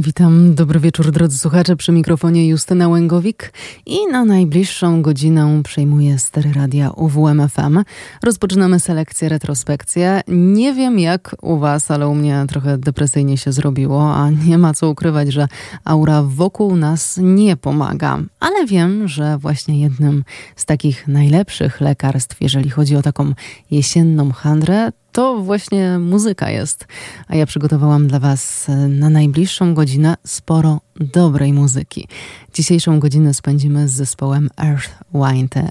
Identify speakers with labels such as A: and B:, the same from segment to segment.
A: Witam, dobry wieczór drodzy słuchacze, przy mikrofonie Justyna Łęgowik i na najbliższą godzinę przejmuję stery radia UWMFM. Rozpoczynamy selekcję, retrospekcję. Nie wiem jak u was, ale u mnie trochę depresyjnie się zrobiło, a nie ma co ukrywać, że aura wokół nas nie pomaga. Ale wiem, że właśnie jednym z takich najlepszych lekarstw, jeżeli chodzi o taką jesienną handrę, to właśnie muzyka jest. A ja przygotowałam dla Was e, na najbliższą godzinę sporo dobrej muzyki. Dzisiejszą godzinę spędzimy z zespołem Earth, Wind e,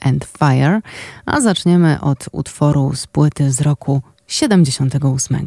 A: and Fire, a zaczniemy od utworu z płyty z roku 78.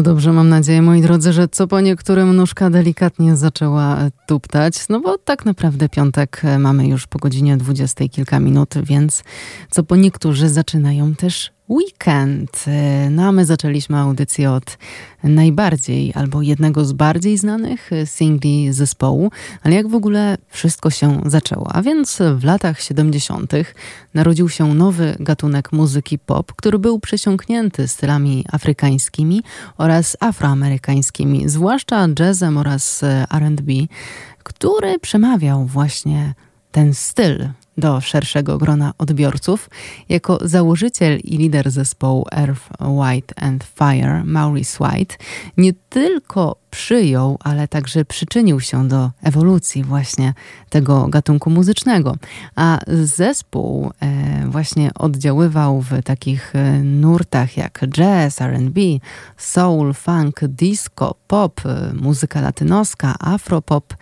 A: No dobrze, mam nadzieję, moi drodzy, że co po niektórym nóżka delikatnie zaczęła tuptać, no bo tak naprawdę piątek mamy już po godzinie 20 kilka minut, więc co po niektórzy zaczynają też Weekend. No a my zaczęliśmy audycję od najbardziej albo jednego z bardziej znanych singli zespołu, ale jak w ogóle wszystko się zaczęło? A więc w latach 70. narodził się nowy gatunek muzyki pop, który był przesiąknięty stylami afrykańskimi oraz afroamerykańskimi, zwłaszcza jazzem oraz RB, który przemawiał właśnie ten styl do szerszego grona odbiorców. Jako założyciel i lider zespołu Earth, White and Fire, Maurice White, nie tylko przyjął, ale także przyczynił się do ewolucji właśnie tego gatunku muzycznego. A zespół e, właśnie oddziaływał w takich e, nurtach jak jazz, RB, soul, funk, disco, pop, e, muzyka latynoska, afropop.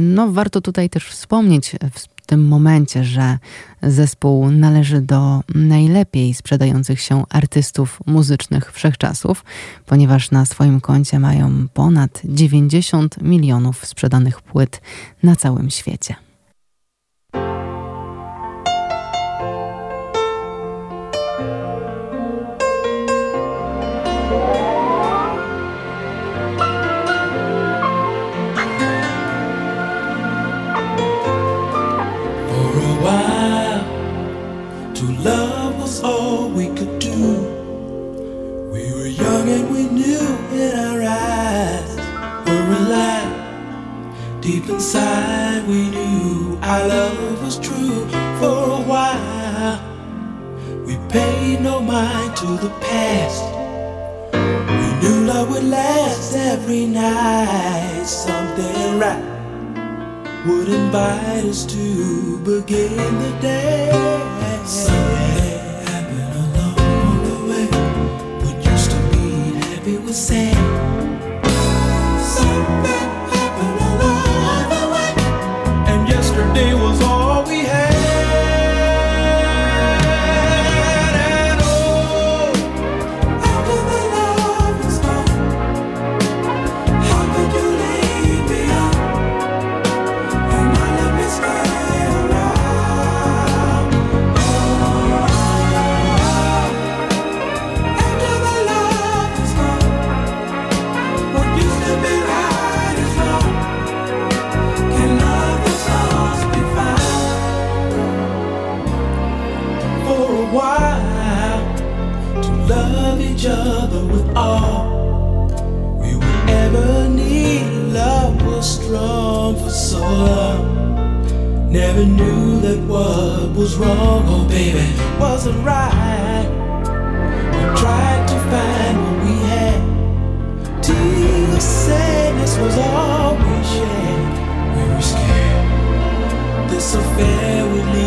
A: No, warto tutaj też wspomnieć tym momencie, że zespół należy do najlepiej sprzedających się artystów muzycznych wszechczasów, ponieważ na swoim koncie mają ponad 90 milionów sprzedanych płyt na całym świecie.
B: Would invite us to begin the day. this affair with me.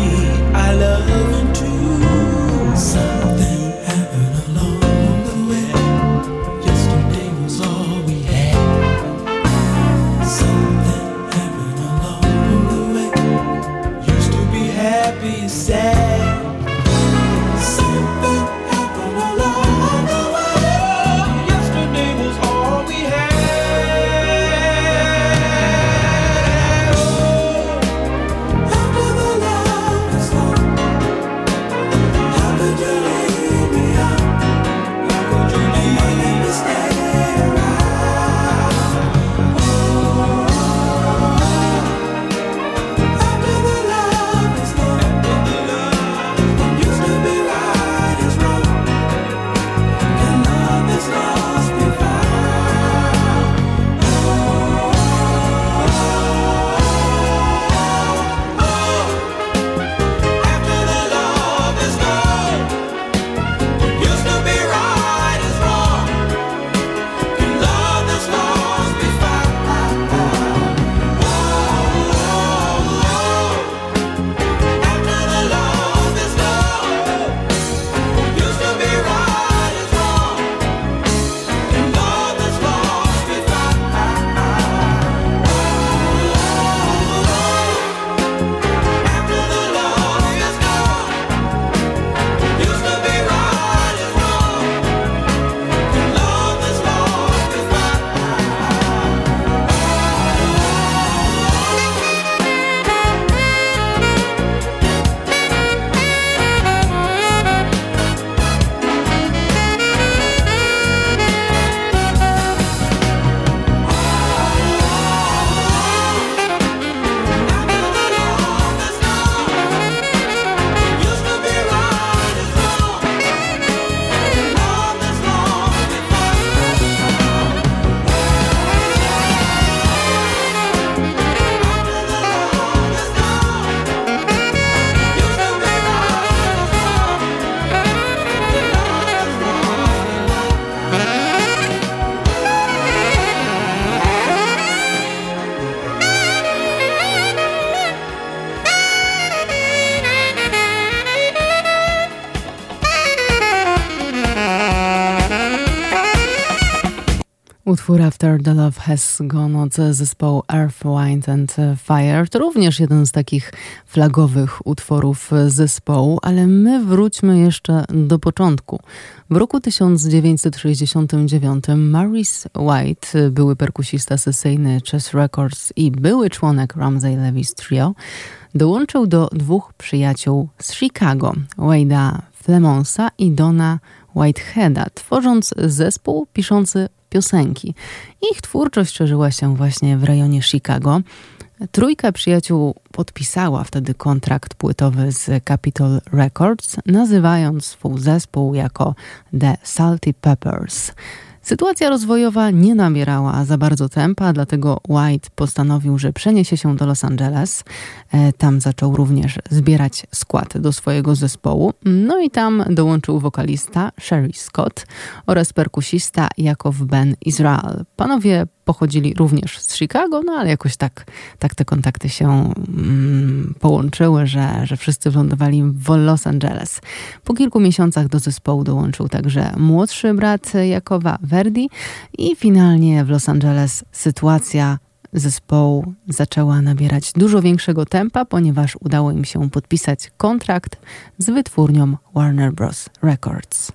A: Utwór After the Love Has Gone od zespołu Earth, Wind and Fire to również jeden z takich flagowych utworów zespołu, ale my wróćmy jeszcze do początku. W roku 1969 Maurice White, były perkusista sesyjny Chess Records i były członek Ramsey Levis Trio, dołączył do dwóch przyjaciół z Chicago, Wade'a Flemonsa i Dona Whiteheada, tworząc zespół piszący piosenki. Ich twórczość szerzyła się właśnie w rejonie Chicago. Trójka przyjaciół podpisała wtedy kontrakt płytowy z Capitol Records, nazywając swój zespół jako The Salty Peppers. Sytuacja rozwojowa nie nabierała za bardzo tempa, dlatego White postanowił, że przeniesie się do Los Angeles. E, tam zaczął również zbierać skład do swojego zespołu. No i tam dołączył wokalista Sherry Scott oraz perkusista Jakow Ben Israel. Panowie pochodzili również z Chicago, no ale jakoś tak, tak te kontakty się mm, połączyły, że, że wszyscy wylądowali w Los Angeles. Po kilku miesiącach do zespołu dołączył także młodszy brat Jakowa, Verdi i finalnie w Los Angeles sytuacja zespołu zaczęła nabierać dużo większego tempa, ponieważ udało im się podpisać kontrakt z wytwórnią Warner Bros. Records.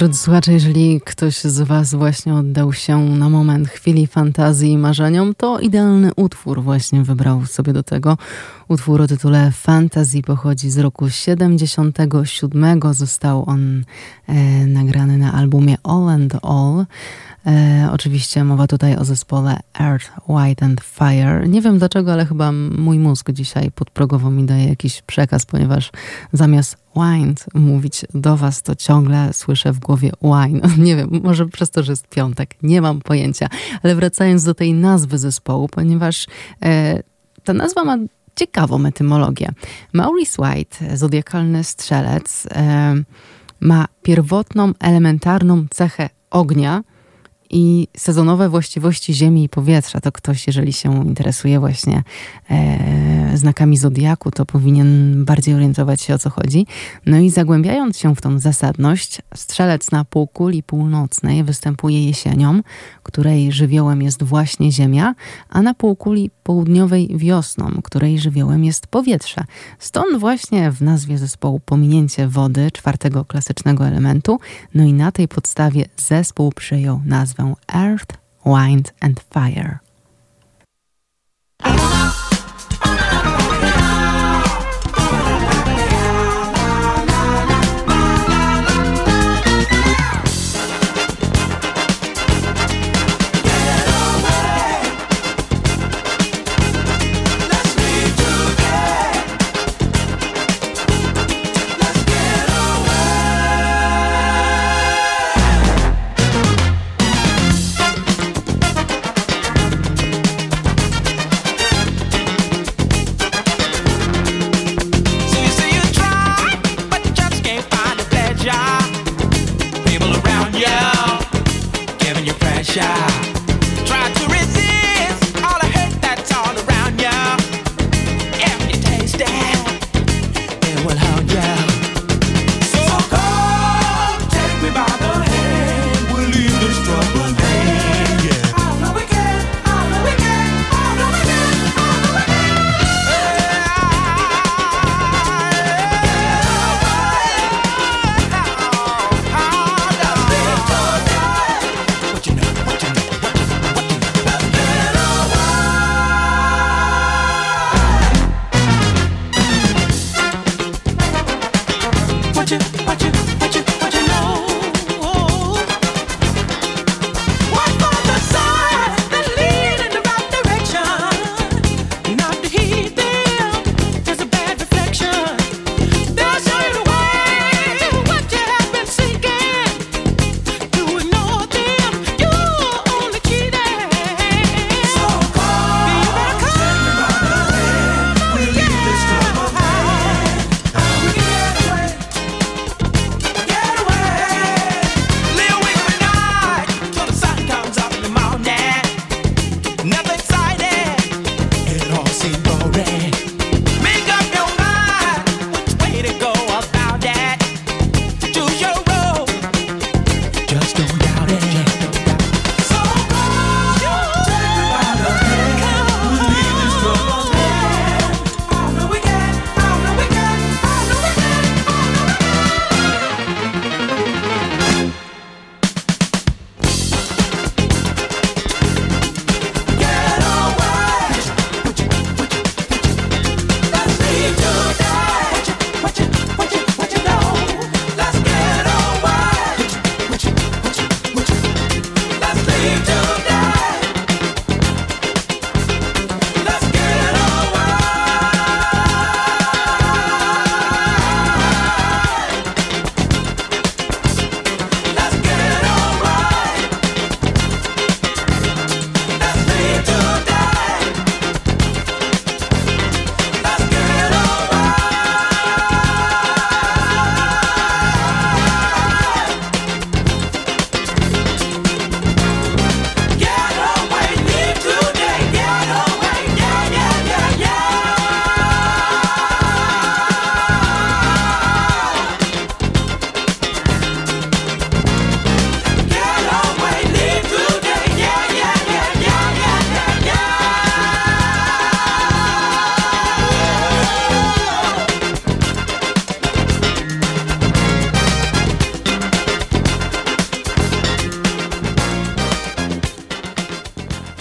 A: Drodzy słuchacze, jeżeli ktoś z Was właśnie oddał się na moment chwili fantazji i marzeniom, to idealny utwór właśnie wybrał sobie do tego. Utwór o tytule Fantasy pochodzi z roku 77. Został on e, nagrany na albumie All and All. E, oczywiście mowa tutaj o zespole Earth, White and Fire. Nie wiem dlaczego, ale chyba mój mózg dzisiaj podprogowo mi daje jakiś przekaz, ponieważ zamiast wind mówić do was, to ciągle słyszę w głowie wine. Nie wiem, może przez to, że jest piątek, nie mam pojęcia. Ale wracając do tej nazwy zespołu, ponieważ e, ta nazwa ma ciekawą etymologię. Maurice White, zodiakalny strzelec, e, ma pierwotną, elementarną cechę ognia, i sezonowe właściwości Ziemi i powietrza. To ktoś, jeżeli się interesuje właśnie e, znakami zodiaku, to powinien bardziej orientować się o co chodzi. No i zagłębiając się w tą zasadność, strzelec na półkuli północnej występuje jesienią, której żywiołem jest właśnie Ziemia, a na półkuli południowej wiosną, której żywiołem jest powietrze. Stąd właśnie w nazwie zespołu pominięcie wody, czwartego klasycznego elementu, no i na tej podstawie zespół przyjął nazwę Earth, Wind and Fire.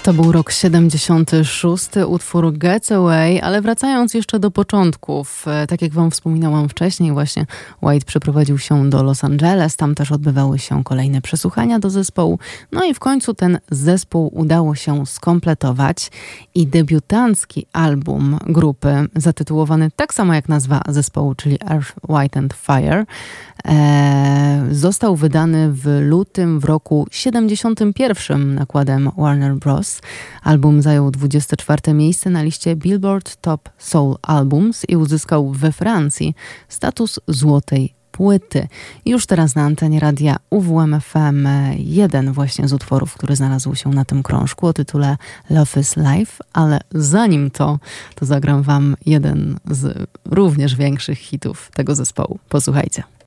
A: To był rok 76, utwór Get Away, ale wracając jeszcze do początków, e, tak jak wam wspominałam wcześniej, właśnie White przeprowadził się do Los Angeles, tam też odbywały się kolejne przesłuchania do zespołu, no i w końcu ten zespół udało się skompletować i debiutancki album grupy, zatytułowany tak samo jak nazwa zespołu, czyli Earth, White and Fire, e, został wydany w lutym w roku 71 nakładem Warner Bros. Album zajął 24 miejsce na liście Billboard Top Soul Albums i uzyskał we Francji status złotej płyty. Już teraz na antenie radia UWMFM jeden właśnie z utworów, który znalazł się na tym krążku o tytule Love is Life, ale zanim to, to zagram wam jeden z również większych hitów tego zespołu. Posłuchajcie.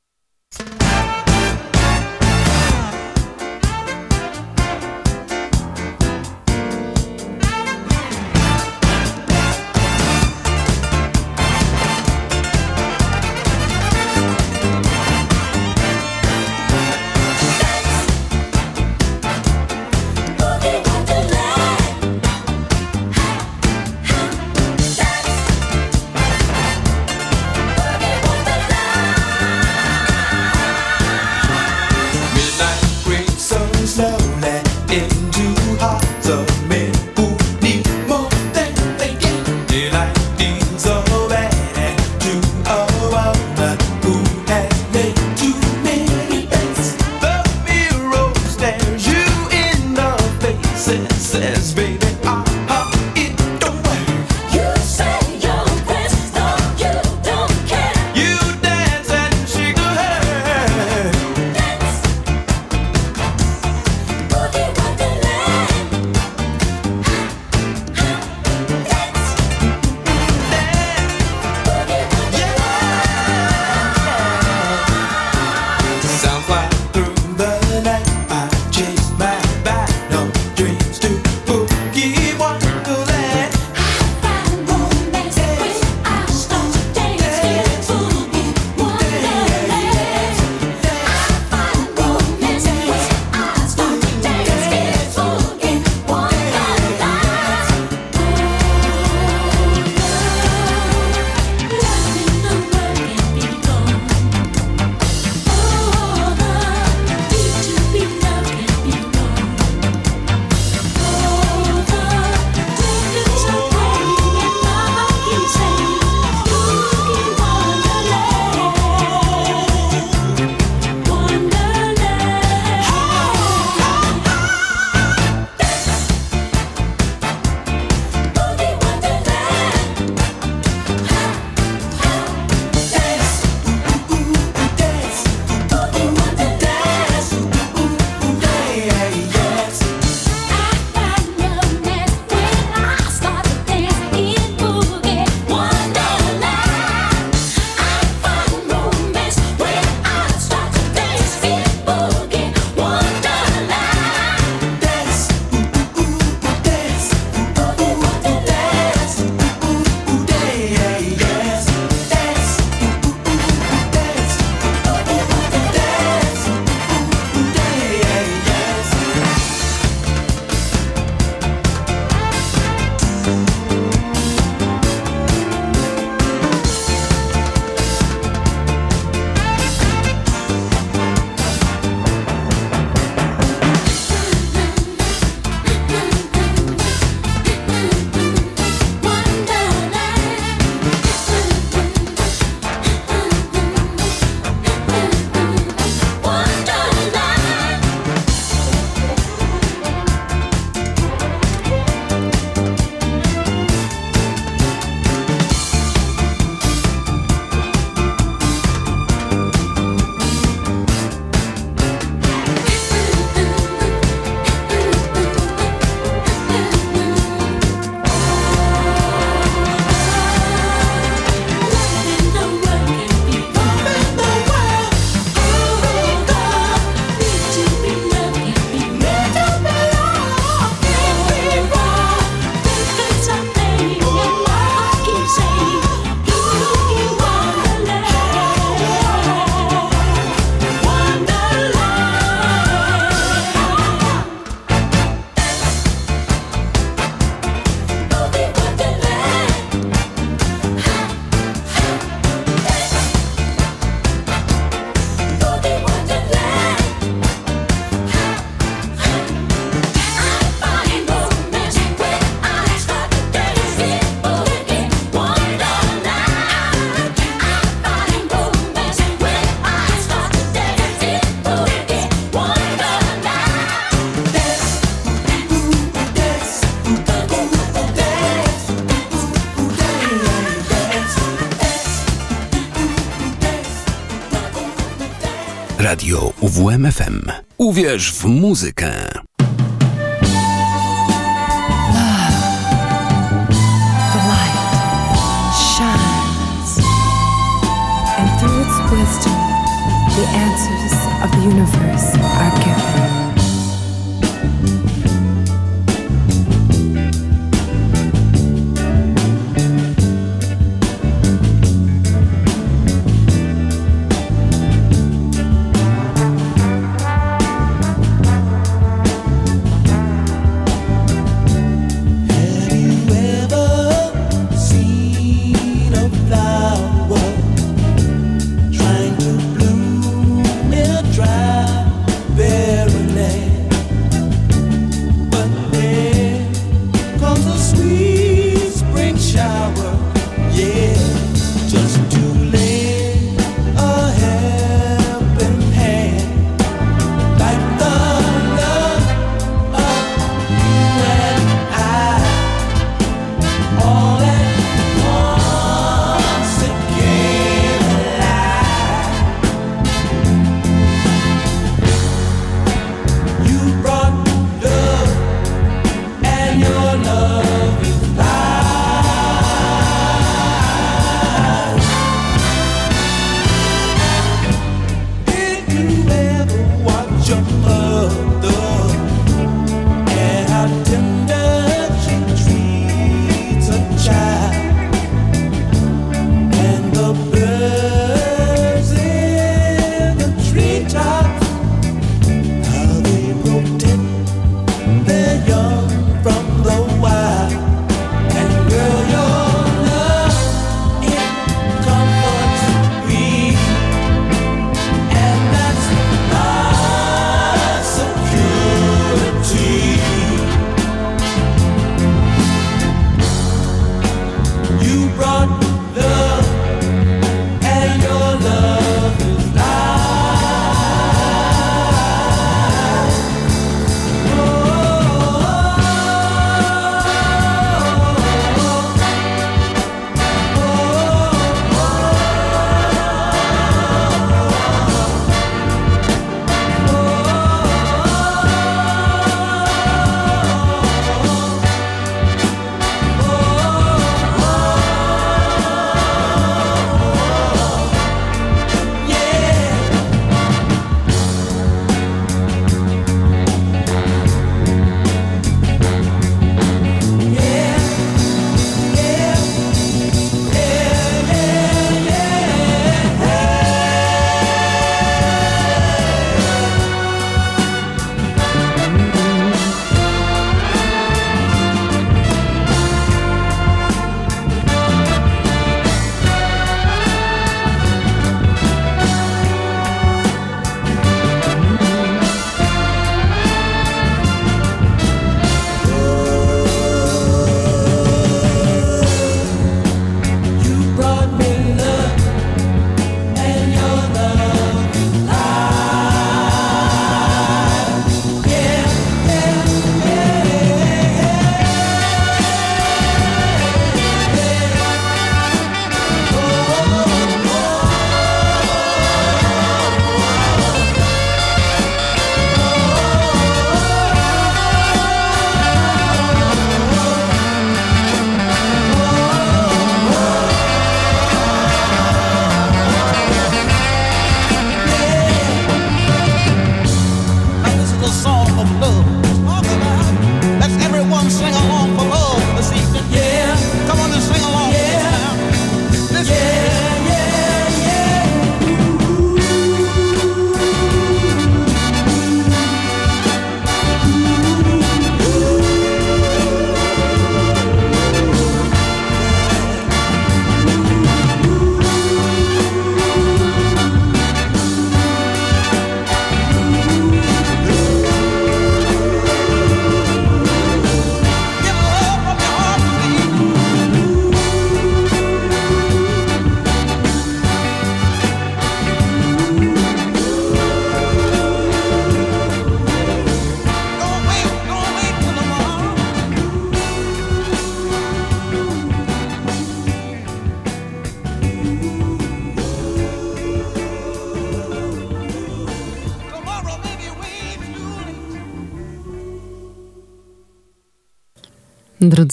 C: into hearts of men. UWMFM. Uwierz w muzykę.
B: The light shines, and through its wisdom, the answers of the universe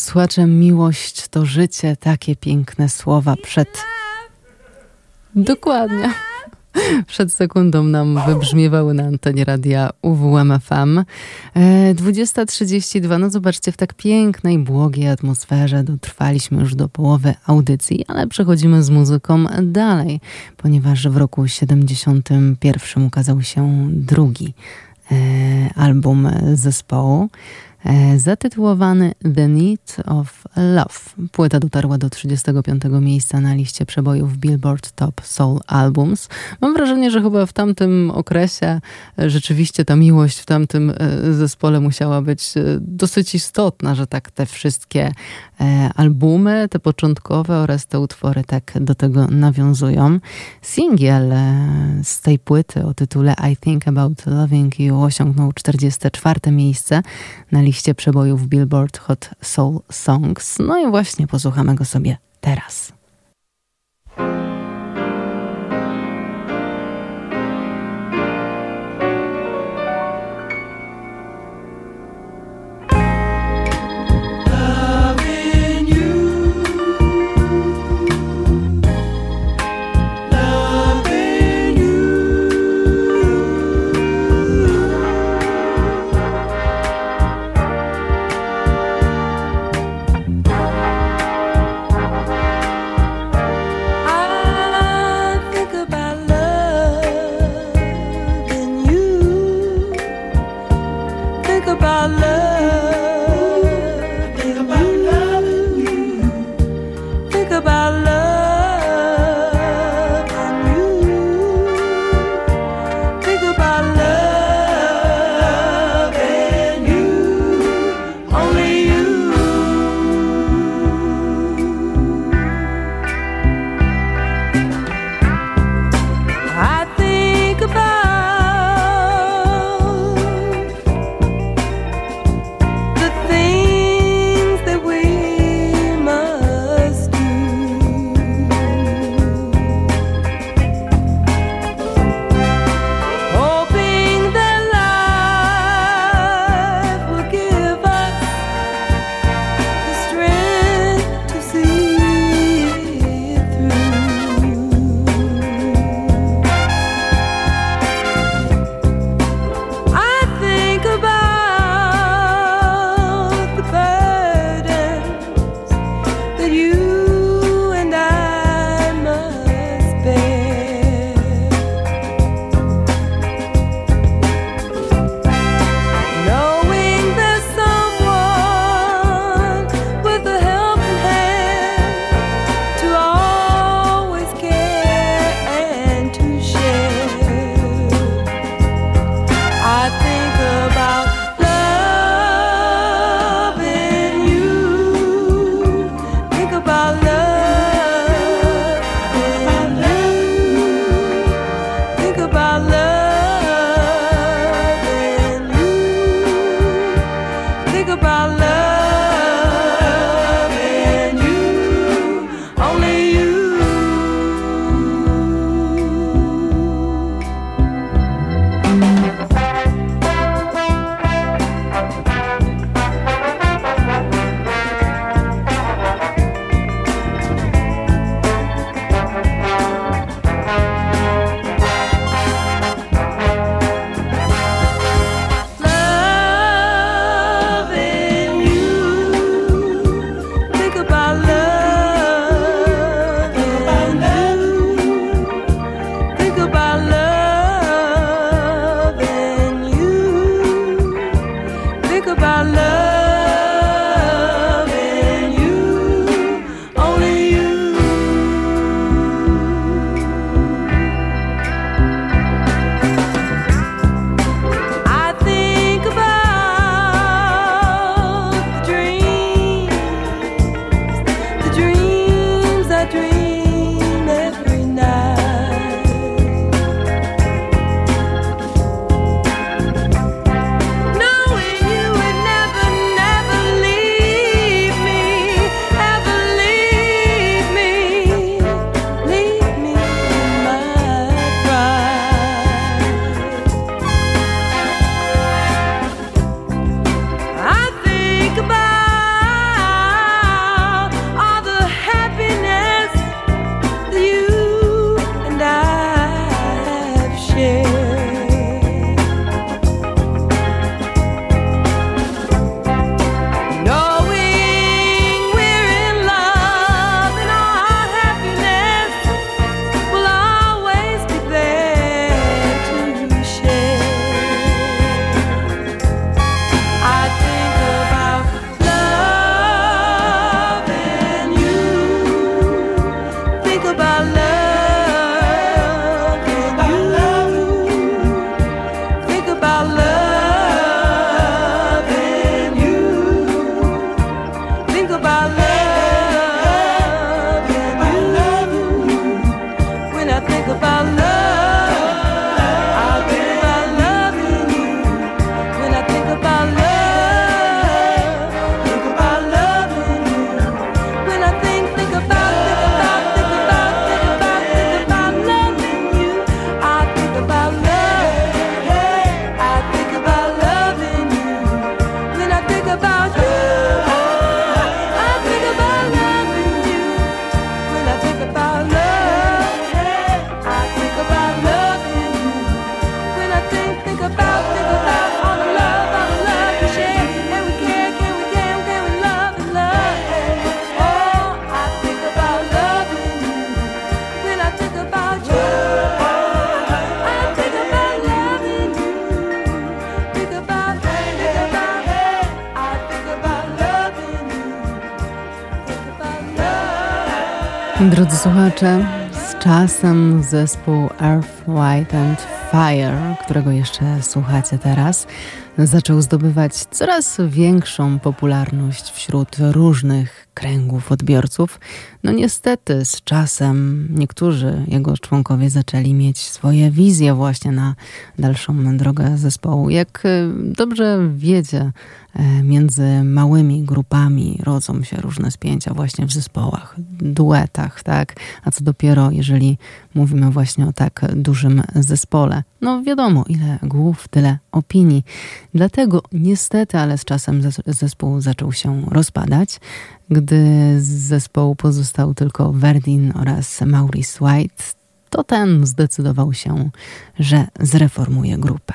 A: słuchacze, miłość to życie, takie piękne słowa przed... Dokładnie. Przed sekundą nam wybrzmiewały na antenie radia UWMFM. 20.32, no zobaczcie, w tak pięknej, błogiej atmosferze dotrwaliśmy już do połowy audycji, ale przechodzimy z muzyką dalej, ponieważ w roku 71 ukazał się drugi e, album zespołu. E, zatytułowany The Need of Love. Płyta dotarła do 35 miejsca na liście przebojów Billboard Top Soul Albums. Mam wrażenie, że chyba w tamtym okresie e, rzeczywiście ta miłość w tamtym e, zespole musiała być dosyć istotna, że tak te wszystkie albumy, te początkowe oraz te utwory tak do tego nawiązują. Singiel z tej płyty o tytule I Think About Loving You osiągnął 44 miejsce na liście przebojów Billboard Hot Soul Songs. No i właśnie posłuchamy go sobie teraz. Słuchacze, z czasem zespół Earth, White and Fire, którego jeszcze słuchacie teraz, zaczął zdobywać coraz większą popularność wśród różnych kręgów odbiorców. No niestety z czasem niektórzy jego członkowie zaczęli mieć swoje wizje właśnie na dalszą drogę zespołu. Jak y, dobrze wiecie, E, między małymi grupami rodzą się różne spięcia właśnie w zespołach, duetach, tak? A co dopiero, jeżeli mówimy właśnie o tak dużym zespole. No wiadomo, ile głów, tyle opinii. Dlatego niestety, ale z czasem zespół zaczął się rozpadać, gdy z zespołu pozostał tylko Verdin oraz Maurice White, to ten zdecydował się, że zreformuje grupę.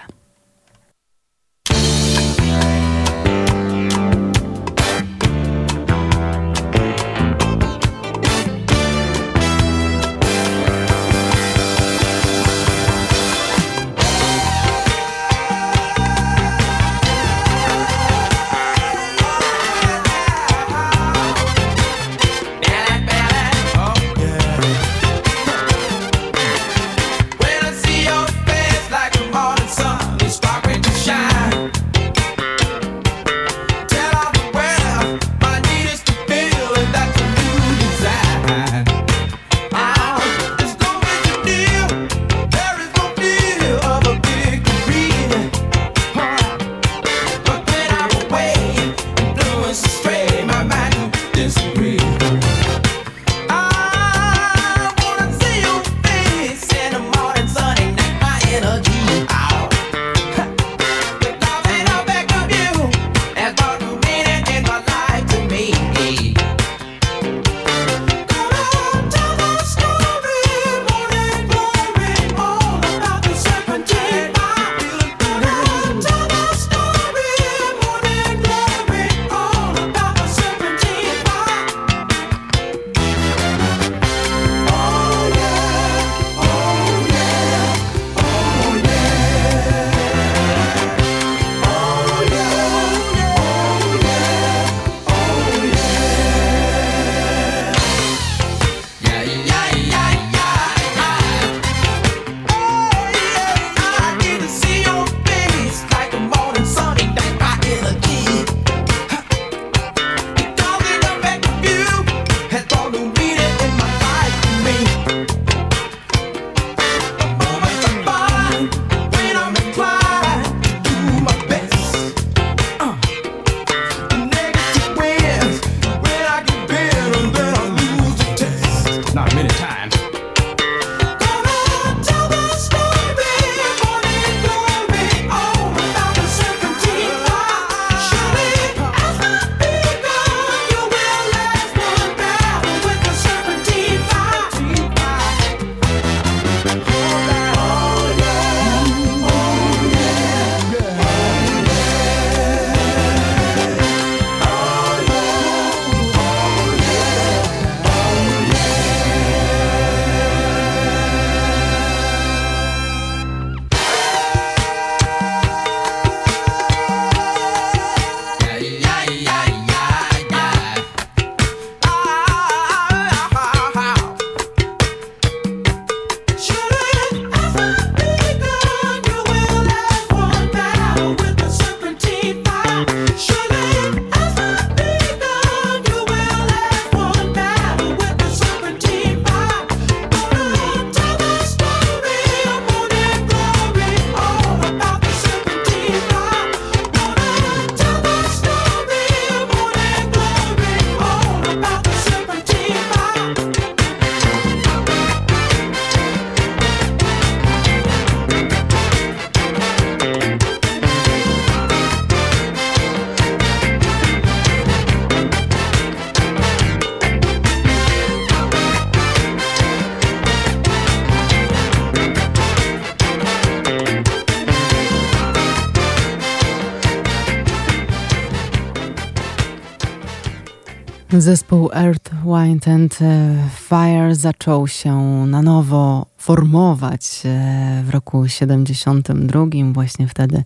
A: Zespół Earth, Wind and e, Fire zaczął się na nowo formować e, w roku 72. Właśnie wtedy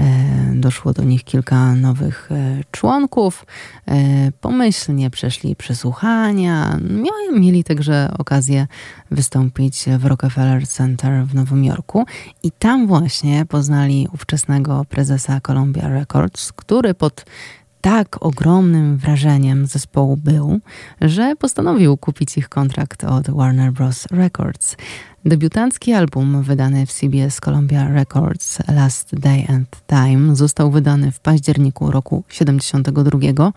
A: e, doszło do nich kilka nowych członków. Pomyślnie przeszli przesłuchania. Mieli także okazję wystąpić w Rockefeller Center w Nowym Jorku i tam właśnie poznali ówczesnego prezesa Columbia Records, który pod tak ogromnym wrażeniem zespołu był, że postanowił kupić ich kontrakt od Warner Bros. Records. Debiutancki album wydany w CBS Columbia Records Last Day and Time został wydany w październiku roku 72.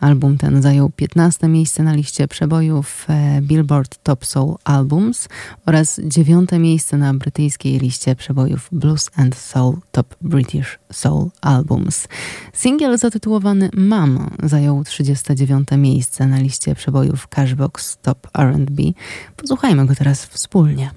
A: Album ten zajął 15 miejsce na liście przebojów e, Billboard Top Soul Albums oraz 9 miejsce na brytyjskiej liście przebojów Blues and Soul Top British Soul Albums. Singiel zatytułowany Mam zajął 39 miejsce na liście przebojów Cashbox Top R&B. Posłuchajmy go teraz wspólnie.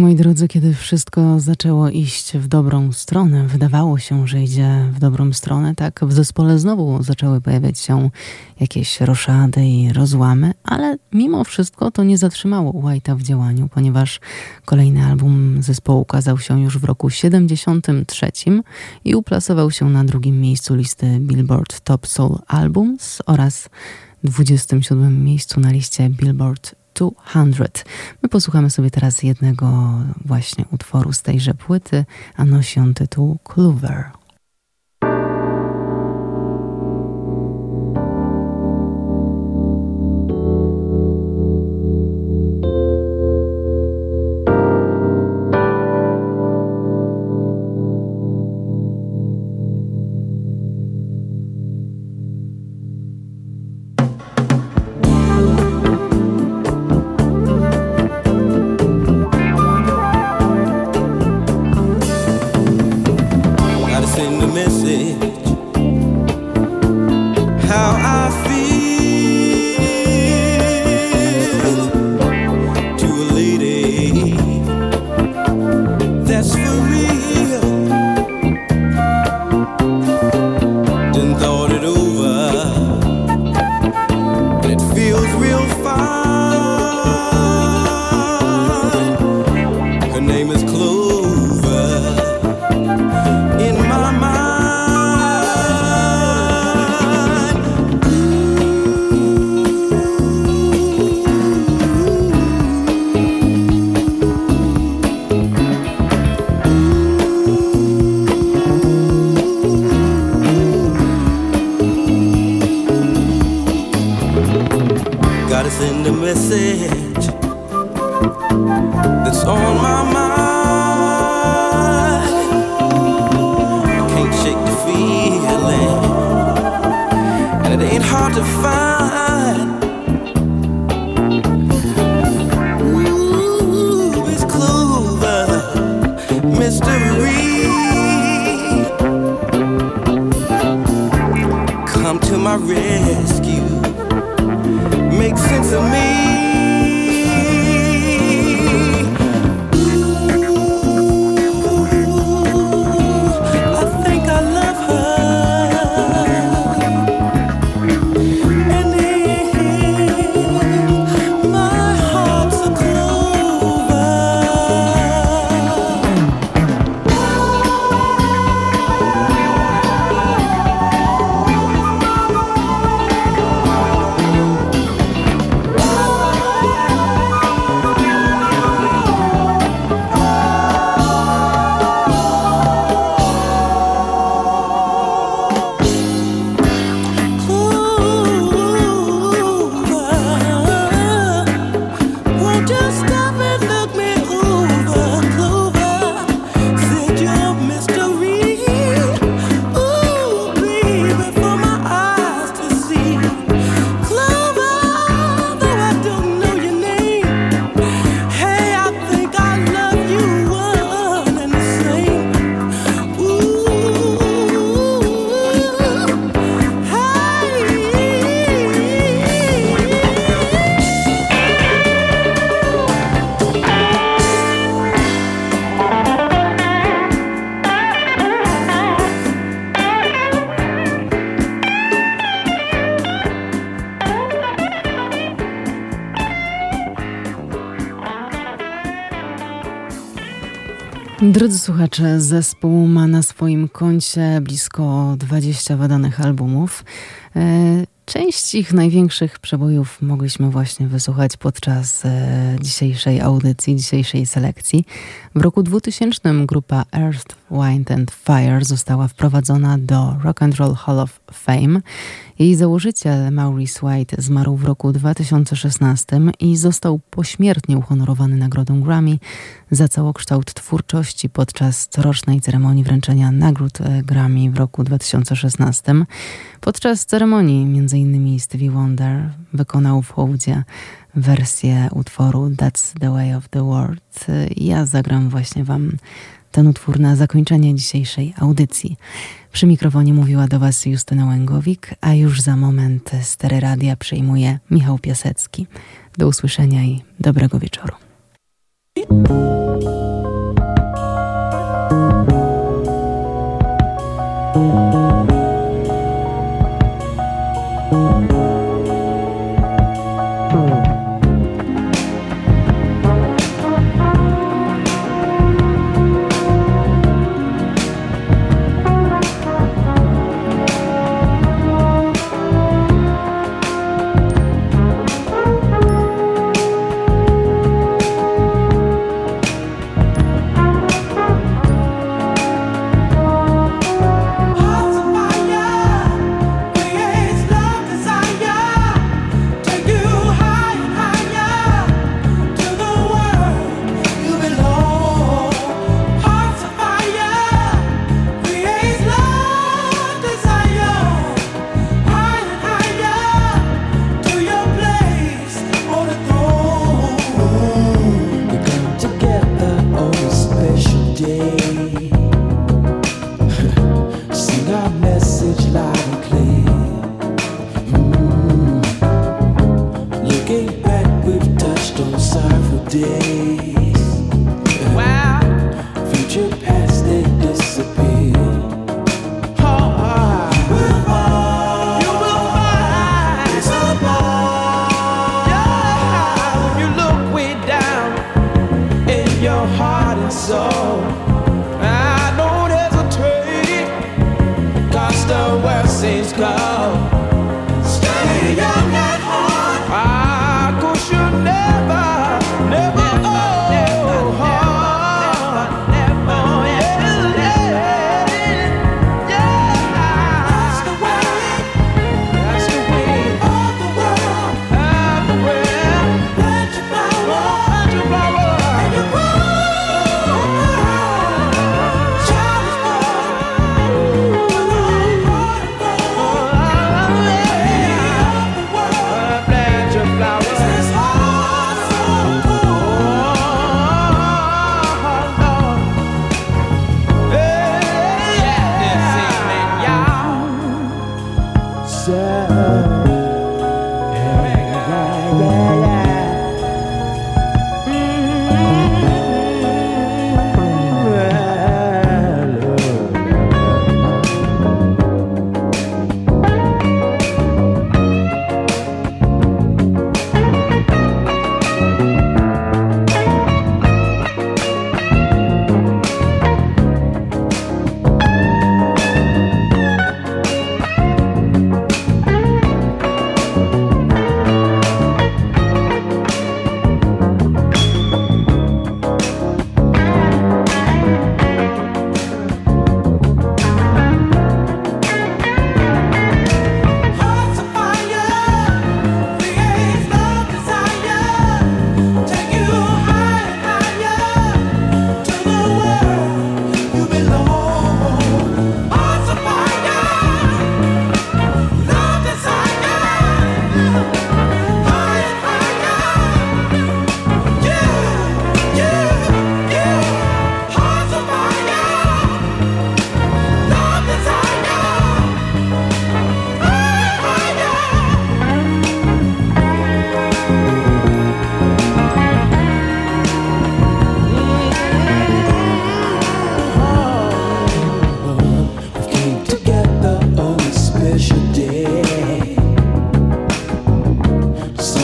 A: Moi drodzy, kiedy wszystko zaczęło iść w dobrą stronę, wydawało się, że idzie w dobrą stronę, tak w zespole znowu zaczęły pojawiać się jakieś roszady i rozłamy, ale mimo wszystko to nie zatrzymało White'a w działaniu, ponieważ kolejny album zespołu ukazał się już w roku 73 i uplasował się na drugim miejscu listy Billboard Top Soul Albums oraz 27 miejscu na liście Billboard 200. My posłuchamy sobie teraz jednego właśnie utworu z tejże płyty, a nosi on tytuł Clover. Słuchacze, zespół ma na swoim koncie blisko 20 wydanych albumów. E, część ich największych przebojów mogliśmy właśnie wysłuchać podczas e, dzisiejszej audycji, dzisiejszej selekcji. W roku 2000 grupa Earth, Wind and Fire została wprowadzona do Rock and Roll Hall of Fame jej założyciel Maurice White zmarł w roku 2016 i został pośmiertnie uhonorowany nagrodą Grammy za całokształt twórczości podczas corocznej ceremonii wręczenia nagród e, Grammy w roku 2016. Podczas ceremonii m.in. Stevie Wonder wykonał w hołdzie wersję utworu That's the Way of the World. Ja zagram właśnie Wam ten utwór na zakończenie dzisiejszej audycji. Przy mikrofonie mówiła do Was Justyna Łęgowik, a już za moment stery radia przyjmuje Michał Piasecki. Do usłyszenia i dobrego wieczoru.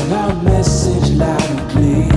B: With a heart of gold.